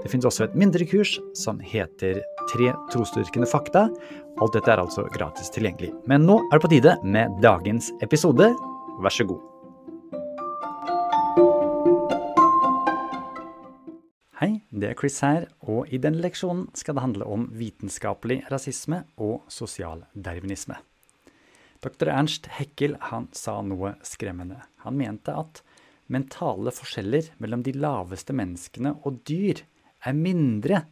Det finnes også et mindre kurs som heter Tre trosdyrkende fakta. Alt dette er altså gratis tilgjengelig. Men nå er det på tide med dagens episode. Vær så god. Hei, det er Chris her, og i denne leksjonen skal det handle om vitenskapelig rasisme og sosial darwinisme. Dr. Ernst Heckel han sa noe skremmende. Han mente at mentale forskjeller mellom de laveste menneskene og dyr er mindre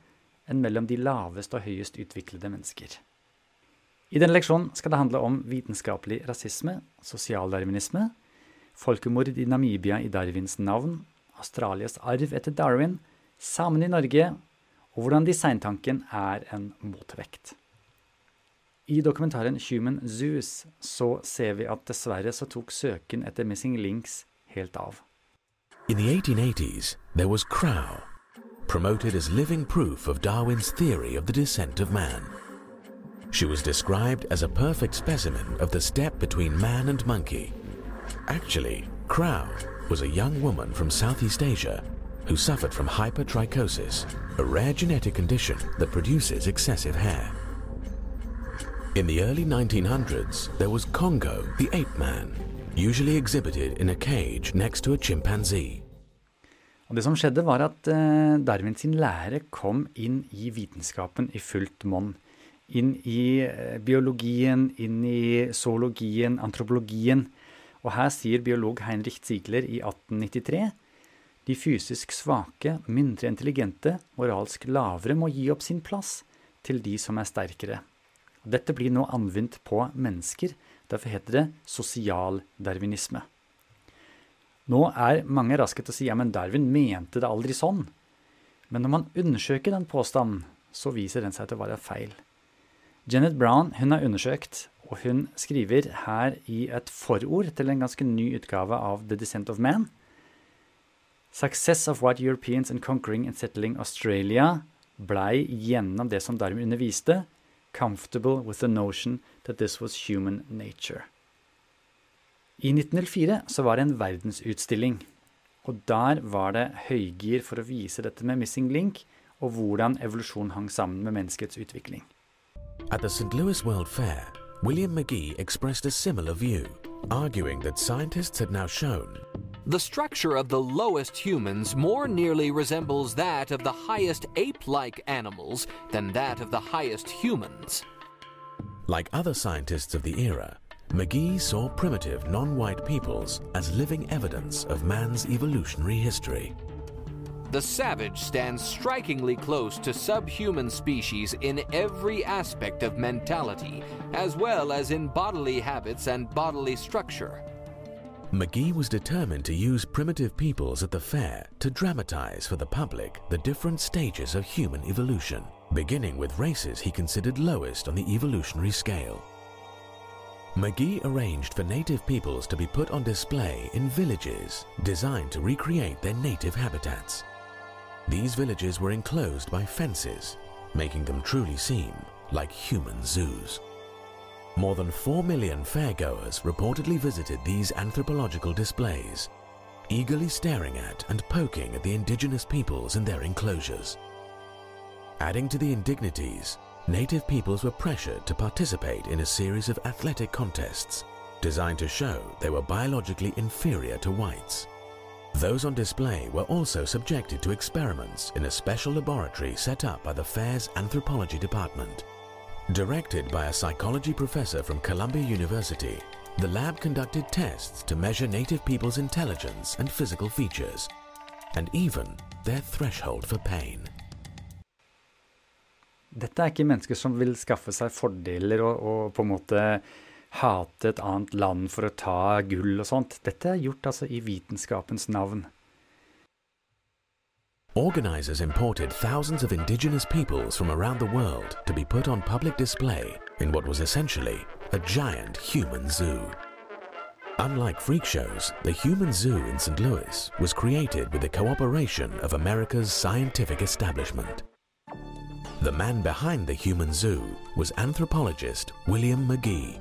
enn mellom de lavest og høyest utviklede mennesker. I denne leksjonen skal det handle om vitenskapelig rasisme, sosialdarwinisme, folkemord i Namibia i Darwins navn, Australias arv etter Darwin, samene i Norge, og hvordan designtanken er en motvekt. I dokumentaren Human Zoos så ser vi at dessverre så tok søken etter missing links helt av. In the 1880s, there was Crow, promoted as living proof of Darwin's theory of the descent of man. She was described as a perfect specimen of the step between man and monkey. Actually, Crow was a young woman from Southeast Asia who suffered from hypertrichosis, a rare genetic condition that produces excessive hair. In the early 1900s, there was Congo, the ape man, usually exhibited in a cage next to a chimpanzee. Og det som skjedde, var at eh, Darwin sin lære kom inn i vitenskapen i fullt monn. Inn i eh, biologien, inn i zoologien, antropologien. Og her sier biolog Heinrich Ziegler i 1893 de fysisk svake, mindre intelligente, moralsk lavere må gi opp sin plass til de som er sterkere. Dette blir nå anvendt på mennesker. Derfor heter det sosialdarwinisme. Nå er mange raske til å si ja, men Darwin mente det aldri sånn. Men når man undersøker den påstanden, så viser den seg til å være feil. Janet Brown hun er undersøkt, og hun skriver her i et forord til en ganske ny utgave av The Descent of Man. Success of white Europeans in conquering and settling Australia blei gjennom det som Darwin underviste, comfortable with the notion that this was human nature. I 1904 så var det en verdensutstilling, og der var det høygir for å vise dette med missing link, og hvordan evolusjon hang sammen med menneskets utvikling. At the St. Louis World Fair, William McGee expressed a similar view, arguing that scientists had now shown The structure of the lowest humans more nearly resembles that of the highest ape like animals than that of the highest humans. Like other scientists of the era, McGee saw primitive non-white peoples as living evidence of man's evolutionary history. The savage stands strikingly close to subhuman species in every aspect of mentality, as well as in bodily habits and bodily structure. McGee was determined to use primitive peoples at the fair to dramatize for the public the different stages of human evolution, beginning with races he considered lowest on the evolutionary scale. McGee arranged for native peoples to be put on display in villages designed to recreate their native habitats. These villages were enclosed by fences, making them truly seem like human zoos. More than 4 million fairgoers reportedly visited these anthropological displays, eagerly staring at and poking at the indigenous peoples in their enclosures. Adding to the indignities, native peoples were pressured to participate in a series of athletic contests designed to show they were biologically inferior to whites. Those on display were also subjected to experiments in a special laboratory set up by the fair's anthropology department. Directed by a psychology professor from Columbia University, the lab conducted tests to measure native people's intelligence and physical features, and even their threshold for pain. Dette er ikke mennesker som vil skaffe seg fordeler og, og på en måte hate et annet land for å ta gull og sånt. Dette er gjort altså i vitenskapens navn. Organizers imported thousands of indigenous peoples from around the world to be put on public display in what was essentially a giant human zoo. Unlike freak shows, the Human Zoo in St. Louis was created with the cooperation of America's scientific establishment. The man behind the Human Zoo was anthropologist William McGee.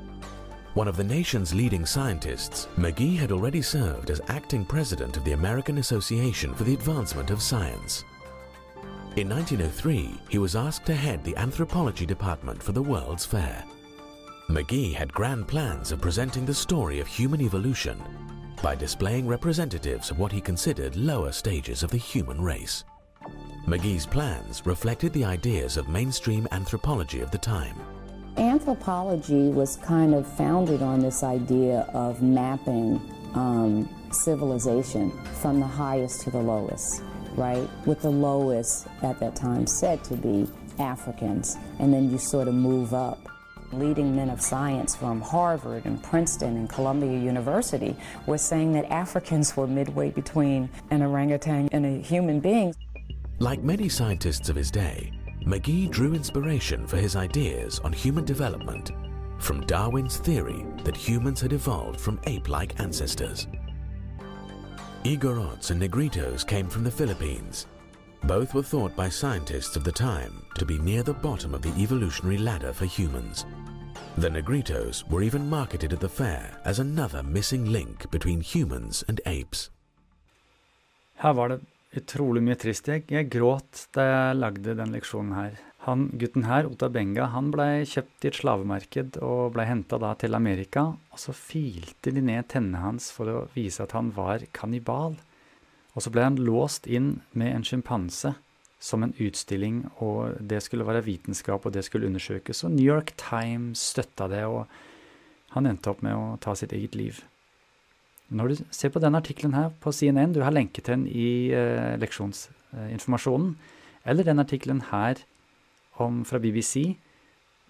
One of the nation's leading scientists, McGee had already served as acting president of the American Association for the Advancement of Science. In 1903, he was asked to head the anthropology department for the World's Fair. McGee had grand plans of presenting the story of human evolution by displaying representatives of what he considered lower stages of the human race. McGee's plans reflected the ideas of mainstream anthropology of the time. Anthropology was kind of founded on this idea of mapping um, civilization from the highest to the lowest, right? With the lowest at that time said to be Africans, and then you sort of move up. Leading men of science from Harvard and Princeton and Columbia University were saying that Africans were midway between an orangutan and a human being. Like many scientists of his day, McGee drew inspiration for his ideas on human development from Darwin's theory that humans had evolved from ape-like ancestors. Igorots and Negritos came from the Philippines. Both were thought by scientists of the time to be near the bottom of the evolutionary ladder for humans. The Negritos were even marketed at the fair as another missing link between humans and apes. Her var det utrolig mye trist. Jeg, jeg gråt da jeg lagde den leksjonen her. Han, gutten her, Ota Benga, han blei kjøpt i et slavemarked og blei henta da til Amerika. Og så filte de ned tennene hans for å vise at han var kannibal. Og så ble han låst inn med en sjimpanse som en utstilling, og det skulle være vitenskap, og det skulle undersøkes. Og New York Times støtta det, og han endte opp med å ta sitt eget liv. Når du ser på denne artikkelen her på CNN, du har lenket den i eh, leksjonsinformasjonen, eller den artikkelen her om, fra BBC,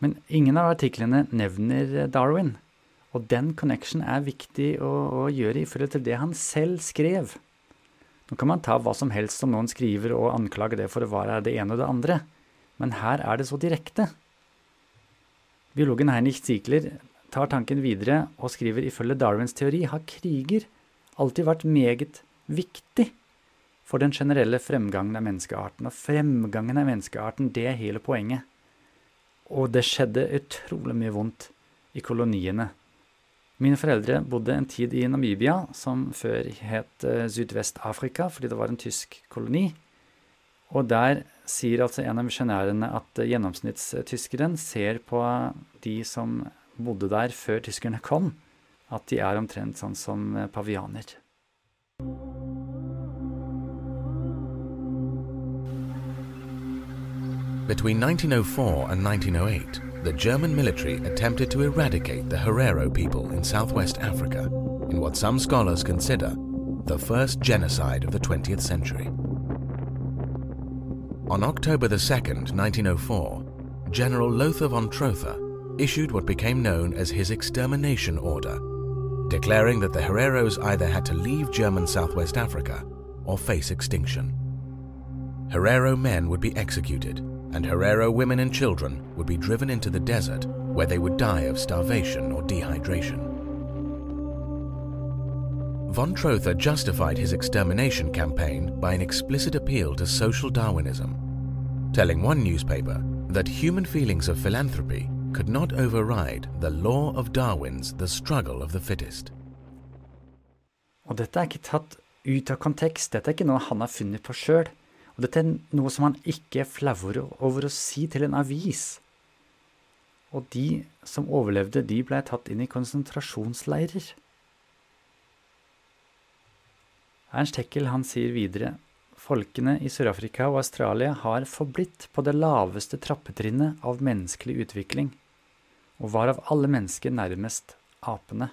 men ingen av artiklene nevner Darwin. Og den connection er viktig å, å gjøre i forhold til det han selv skrev. Nå kan man ta hva som helst som noen skriver og anklage det for å være det ene og det andre, men her er det så direkte. Biologen Heinrich Ziegler tar tanken videre og skriver ifølge Darwins teori har kriger alltid vært meget viktig for den generelle fremgangen av menneskearten. Og fremgangen av menneskearten, det er hele poenget. Og det skjedde utrolig mye vondt i koloniene. Mine foreldre bodde en tid i Namibia, som før het uh, Sydvest-Afrika, fordi det var en tysk koloni. Og der sier altså en av misjonærene at uh, gjennomsnittstyskeren ser på de som bodde der før tyskerne kom, at de er omtrent sånn som uh, pavianer. Between 1904 and 1908, the German military attempted to eradicate the Herero people in southwest Africa in what some scholars consider the first genocide of the 20th century. On October 2, 1904, General Lothar von Trotha issued what became known as his extermination order, declaring that the Hereros either had to leave German southwest Africa or face extinction. Herero men would be executed and Herero women and children would be driven into the desert where they would die of starvation or dehydration. Von Trotha justified his extermination campaign by an explicit appeal to social Darwinism, telling one newspaper that human feelings of philanthropy could not override the law of Darwin's The Struggle of the Fittest. Og dette er ikke tatt ut av kontekst, dette er ikke noe han har funnet på sjøl. Og dette er noe som han ikke er flau over å si til en avis. Og de som overlevde, de ble tatt inn i konsentrasjonsleirer. Ernst Heckel han sier videre folkene i Sør-Afrika og Australia har forblitt på det laveste trappetrinnet av menneskelig utvikling, og var av alle mennesker nærmest apene.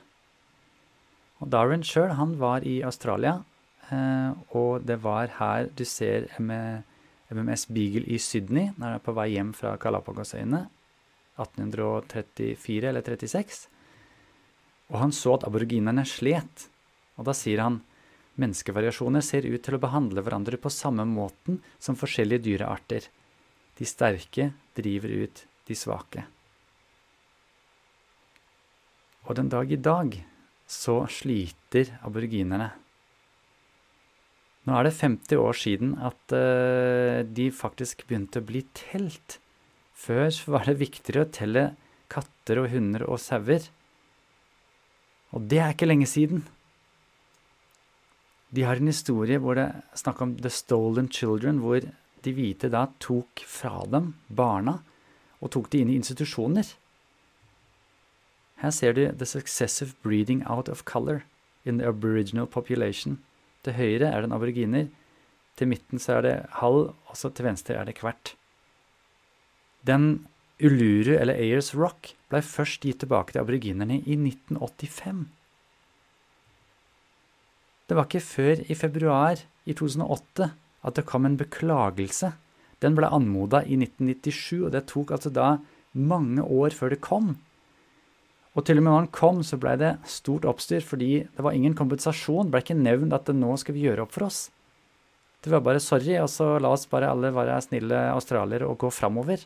Og Darwin sjøl, han var i Australia Eh, og det var her du ser MMS Beagle i Sydney når han er på vei hjem fra Galapagosøyene. 1834 eller 36. Og han så at aboriginerne slet. Og da sier han menneskevariasjoner ser ut til å behandle hverandre på samme måten som forskjellige dyrearter. De sterke driver ut de svake. Og den dag i dag så sliter aboriginerne. Nå er det 50 år siden at uh, de faktisk begynte å bli telt. Før var det viktigere å telle katter og hunder og sauer. Og det er ikke lenge siden. De har en historie hvor det er snakk om the stolen children, hvor de hvite da tok fra dem barna og tok de inn i institusjoner. Her ser du the successive breeding out of color in the aboriginal population. Til høyre er det en aboriginer, til midten så er det halv, og så til venstre er det kvert. Den Uluru, eller Ayers Rock, ble først gitt tilbake til aboriginerne i 1985. Det var ikke før i februar i 2008 at det kom en beklagelse. Den ble anmoda i 1997, og det tok altså da mange år før det kom. Og til og med når den kom, så blei det stort oppstyr, fordi det var ingen kompensasjon. Det blei ikke nevnt at nå skal vi gjøre opp for oss. Det var bare sorry, og så la oss bare alle være snille australiere og gå framover.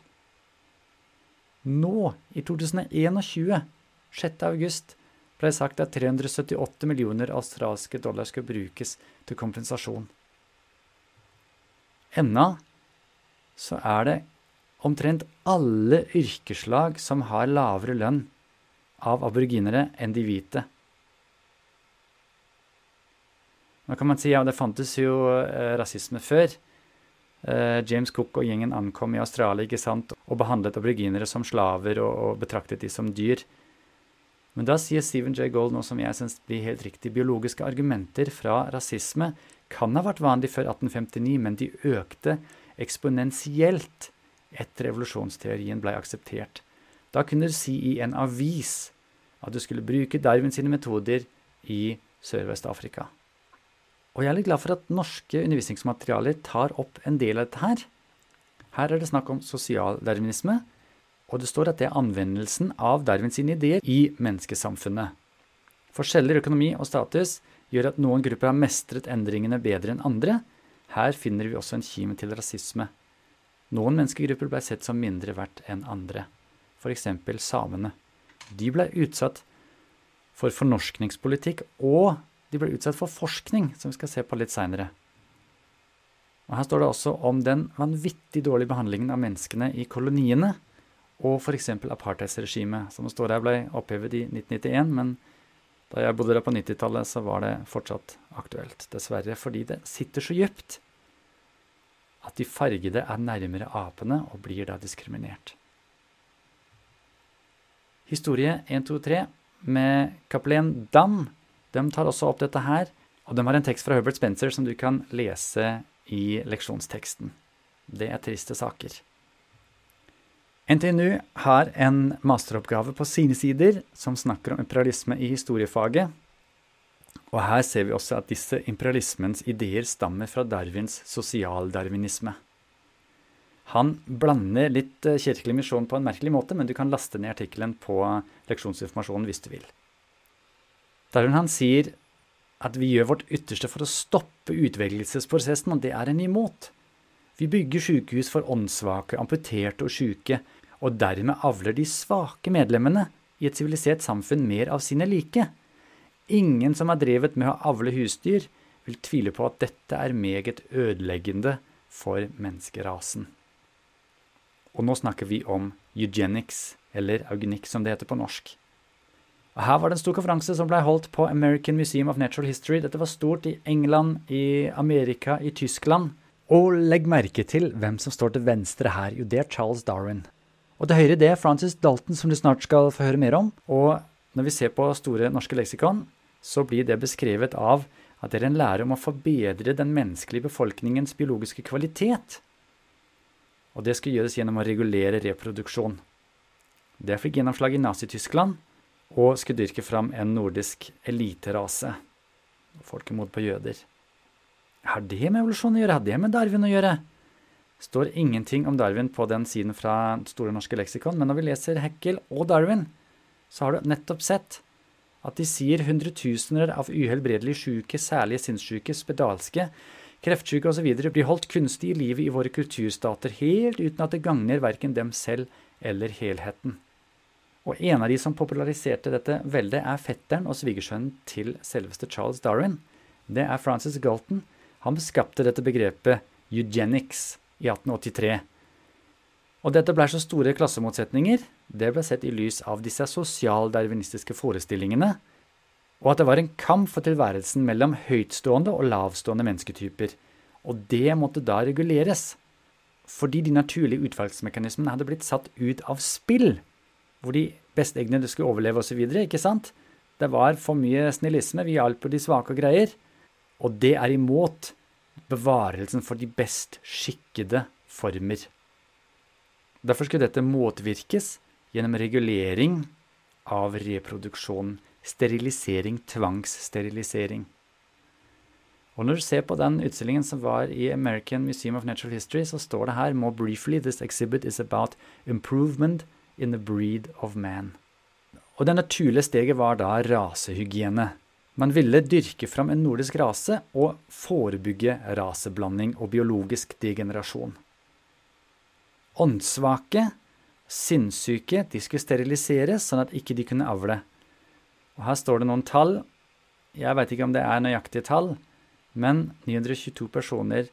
Nå, i 2021, 6. august, ble det sagt at 378 millioner australske dollar skal brukes til kompensasjon. Ennå så er det omtrent alle yrkeslag som har lavere lønn av aboriginere enn de hvite. Nå kan man si ja, det fantes jo eh, rasisme før. Eh, James Cook og gjengen ankom i Australia ikke sant, og behandlet aboriginere som slaver og, og betraktet de som dyr. Men da sier Stephen J. Gold noe som jeg syns blir helt riktig. Biologiske argumenter fra rasisme kan ha vært vanlig før 1859, men de økte eksponentielt etter revolusjonsteorien ble akseptert. Da kunne du si i en avis at du skulle bruke Darwin sine metoder i Sør-Vest-Afrika. Og jeg er litt glad for at norske undervisningsmaterialer tar opp en del av dette her. Her er det snakk om sosialdarwinisme, og det står at det er anvendelsen av Darwin sine ideer i menneskesamfunnet. Forskjeller i økonomi og status gjør at noen grupper har mestret endringene bedre enn andre. Her finner vi også en kime til rasisme. Noen menneskegrupper ble sett som mindre verdt enn andre, f.eks. samene. De ble utsatt for fornorskningspolitikk, og de ble utsatt for forskning, som vi skal se på litt seinere. Her står det også om den vanvittig dårlige behandlingen av menneskene i koloniene, og f.eks. apartheidsregimet, som står her ble opphevet i 1991, men da jeg bodde der på 90-tallet, så var det fortsatt aktuelt, dessverre, fordi det sitter så dypt at de fargede er nærmere apene og blir da diskriminert. Historie 1, 2, 3 med kapellen Dan. de tar også opp dette her, og de har en tekst fra Herbert Spencer som du kan lese i leksjonsteksten. Det er triste saker. NTNU har en masteroppgave på sine sider som snakker om imperialisme i historiefaget. Og her ser vi også at disse imperialismens ideer stammer fra Darwins sosialdarwinisme. Han blander litt eh, kirkelig misjon på en merkelig måte, men du kan laste ned artikkelen på leksjonsinformasjonen hvis du vil. Darwin han sier at vi gjør vårt ytterste for å stoppe utvelgelsesprosessen, og det er en imot. Vi bygger sykehus for åndssvake, amputerte og syke, og dermed avler de svake medlemmene i et sivilisert samfunn mer av sine like. Ingen som er drevet med å avle husdyr, vil tvile på at dette er meget ødeleggende for menneskerasen. Og nå snakker vi om eugenics, eller eugenikk som det heter på norsk. Og her var det en stor konferanse som ble holdt på American Museum of Natural History. Dette var stort i England, i Amerika, i Tyskland. Og legg merke til hvem som står til venstre her. Jo, det er Charles Darwin. Og til høyre det er Francis Dalton, som du snart skal få høre mer om. Og når vi ser på Store norske leksikon, så blir det beskrevet av at det er en lære om å forbedre den menneskelige befolkningens biologiske kvalitet. Og det skal gjøres gjennom å regulere reproduksjon. Det fikk gjennomslag i Nazi-Tyskland og skulle dyrke fram en nordisk eliterase. Folkemord på jøder. Har det med evolusjon å gjøre? Har det med Darwin å gjøre? står ingenting om Darwin på den siden fra Store norske leksikon, men når vi leser Heckel og Darwin, så har du nettopp sett at de sier hundretusener av uhelbredelig syke, særlig sinnssyke, spedalske, kreftsyke osv. blir holdt kunstig i livet i våre kulturstater helt uten at det gagner verken dem selv eller helheten. Og en av de som populariserte dette veldet, er fetteren og svigersønnen til selveste Charles Darwin. Det er Francis Galton. Han skapte dette begrepet eugenics i 1883. Og dette ble så store klassemotsetninger, det ble sett i lys av disse sosialdarwinistiske forestillingene, og at det var en kamp for tilværelsen mellom høytstående og lavstående mennesketyper. Og det måtte da reguleres, fordi de naturlige utvalgsmekanismene hadde blitt satt ut av spill, hvor de best egnede skulle overleve osv., ikke sant? Det var for mye snillisme, vi hjalp på de svake og greier. Og det er imot bevarelsen for de best skikkede former. Derfor skulle dette motvirkes gjennom regulering av reproduksjonen. Sterilisering, tvangssterilisering. Og når du ser på den utstillingen som var i American Museum of Natural History, så står det her more briefly this exhibit is about improvement in the breed of man. Og det naturlige steget var da rasehygiene. Man ville dyrke fram en nordisk rase og forebygge raseblanding og biologisk degenerasjon. Åndssvake, sinnssyke, de skulle steriliseres sånn at ikke de kunne avle. Og her står det noen tall. Jeg veit ikke om det er nøyaktige tall, men 922 personer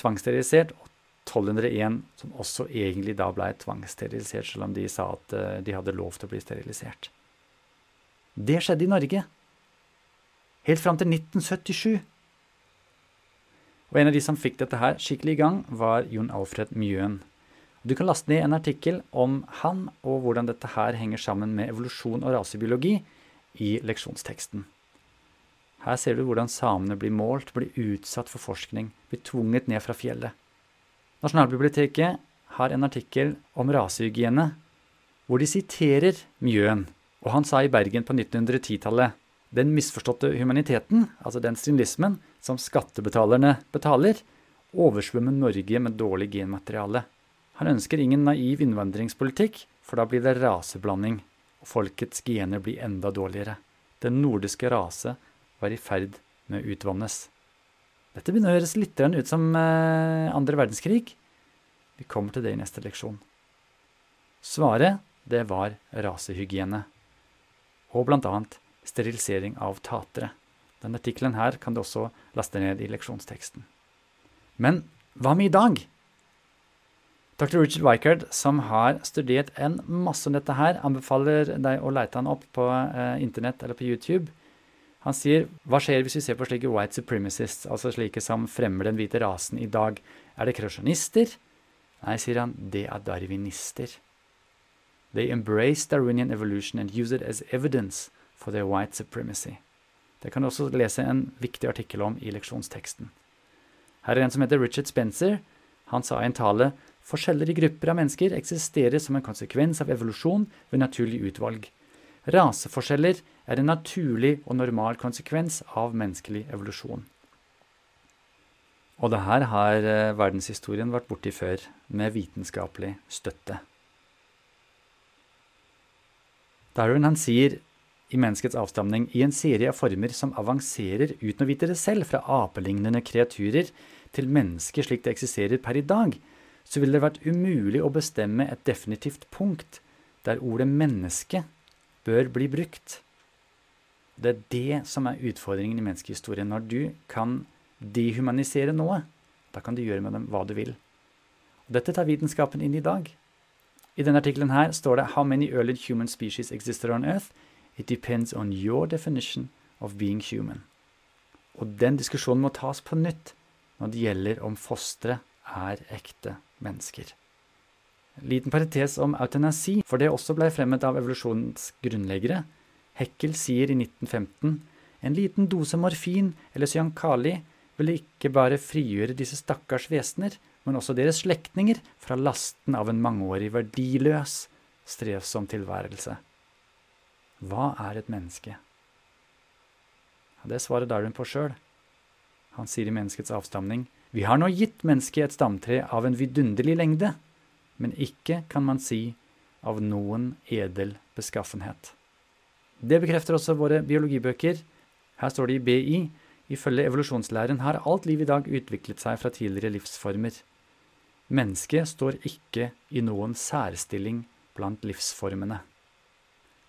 tvangssterilisert, og 1201 som også egentlig da ble tvangssterilisert, selv om de sa at eh, de hadde lov til å bli sterilisert. Det skjedde i Norge. Helt fram til 1977. Og en av de som fikk dette her skikkelig i gang, var Jon Alfred Mjøen. Du kan laste ned en artikkel om han og hvordan dette her henger sammen med evolusjon og rasebiologi i leksjonsteksten. Her ser du hvordan samene blir målt, blir utsatt for forskning, blir tvunget ned fra fjellet. Nasjonalbiblioteket har en artikkel om rasehygiene, hvor de siterer Mjøen, og han sa i Bergen på 1910-tallet den misforståtte humaniteten, altså den strinlismen, som skattebetalerne betaler, oversvømmer Norge med dårlig genmateriale. Han ønsker ingen naiv innvandringspolitikk, for da blir det raseblanding, folkets gener blir enda dårligere. Den nordiske rase var i ferd med å utvannes. Dette begynner å høres litt ut som eh, andre verdenskrig. Vi kommer til det i neste leksjon. Svaret, det var rasehygiene. Og annet sterilisering av tatere. Denne artikkelen her kan du også laste ned i leksjonsteksten. Men hva med i dag? Dr. Richard Weichard, som har studert en masse om dette her, anbefaler deg å lete han opp på eh, internett eller på YouTube. Han sier hva skjer hvis vi ser på slike white supremacists, altså slike som fremmer den hvite rasen i dag? Er det kreasjonister? Nei, sier han, det er darwinister. They embrace Darwinian evolution and use it as evidence for their white supremacy. Det kan du også lese en viktig artikkel om i leksjonsteksten. Her er en som heter Richard Spencer. Han sa i en tale Forskjeller i grupper av mennesker eksisterer som en konsekvens av evolusjon ved naturlig utvalg. Raseforskjeller er en naturlig og normal konsekvens av menneskelig evolusjon. Og det her har eh, verdenshistorien vært borti før, med vitenskapelig støtte. Darwin han sier i menneskets avstamning i en serie av former som avanserer uten å vite det selv, fra apelignende kreaturer til mennesker slik det eksisterer per i dag, så ville det vært umulig å bestemme et definitivt punkt der ordet menneske bør bli brukt. Det er det som er utfordringen i menneskehistorien. Når du kan dehumanisere noe, da kan du gjøre med dem hva du vil. Og dette tar vitenskapen inn i dag. I denne artikkelen her står det How many early human species existed on Earth? It depends on your definition of being human. Og den diskusjonen må tas på nytt når det gjelder om fosteret er ekte mennesker. Liten parentes om eutanasi, for det også ble fremmet av evolusjonens grunnleggere. Heckel sier i 1915 en liten dose morfin eller cyankali ville ikke bare frigjøre disse stakkars vesener, men også deres slektninger fra lasten av en mangeårig verdiløs, strevsom tilværelse. Hva er et menneske? Det svarer Darwin på sjøl. Han sier i Menneskets avstamning vi har nå gitt mennesket et stamtre av en vidunderlig lengde, men ikke, kan man si, av noen edel beskaffenhet. Det bekrefter også våre biologibøker. Her står det i BI ifølge evolusjonslæren har alt liv i dag utviklet seg fra tidligere livsformer. Mennesket står ikke i noen særstilling blant livsformene.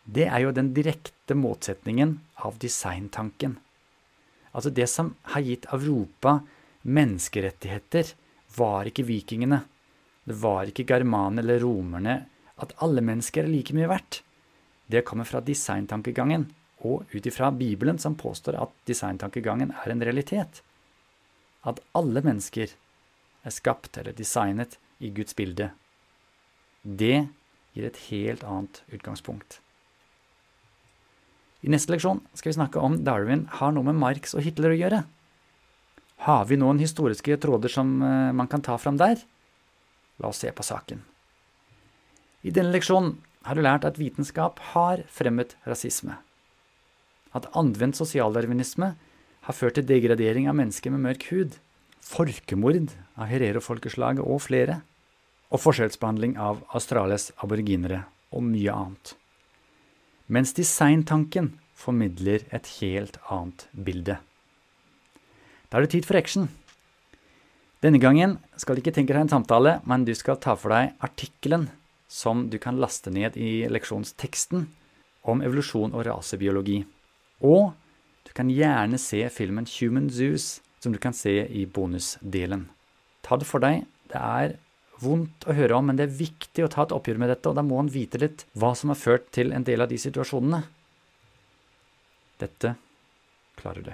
det er jo den direkte motsetningen av designtanken. Altså det som har gitt Europa menneskerettigheter, var ikke vikingene. Det var ikke germanerne eller romerne. At alle mennesker er like mye verdt. Det kommer fra designtankegangen, og ut ifra Bibelen, som påstår at designtankegangen er en realitet. At alle mennesker er skapt eller designet i Guds bilde. Det gir et helt annet utgangspunkt. I neste leksjon skal vi snakke om Darwin har noe med Marx og Hitler å gjøre. Har vi noen historiske tråder som eh, man kan ta fram der? La oss se på saken. I denne leksjonen har du lært at vitenskap har fremmet rasisme. At anvendt sosialdarwinisme har ført til degradering av mennesker med mørk hud, folkemord av herero-folkeslaget og flere, og forskjellsbehandling av Australias aboriginere og mye annet mens designtanken formidler et helt annet bilde. Da er det tid for action. Denne gangen skal du ikke tenke deg en samtale, men du skal ta for deg artikkelen som du kan laste ned i leksjonsteksten om evolusjon og rasebiologi. Og du kan gjerne se filmen Human Zoos, som du kan se i bonusdelen. Ta det for deg. Det er vondt å høre om, men det er viktig å ta et oppgjør med dette, og da må han vite litt hva som har ført til en del av de situasjonene. Dette klarer du.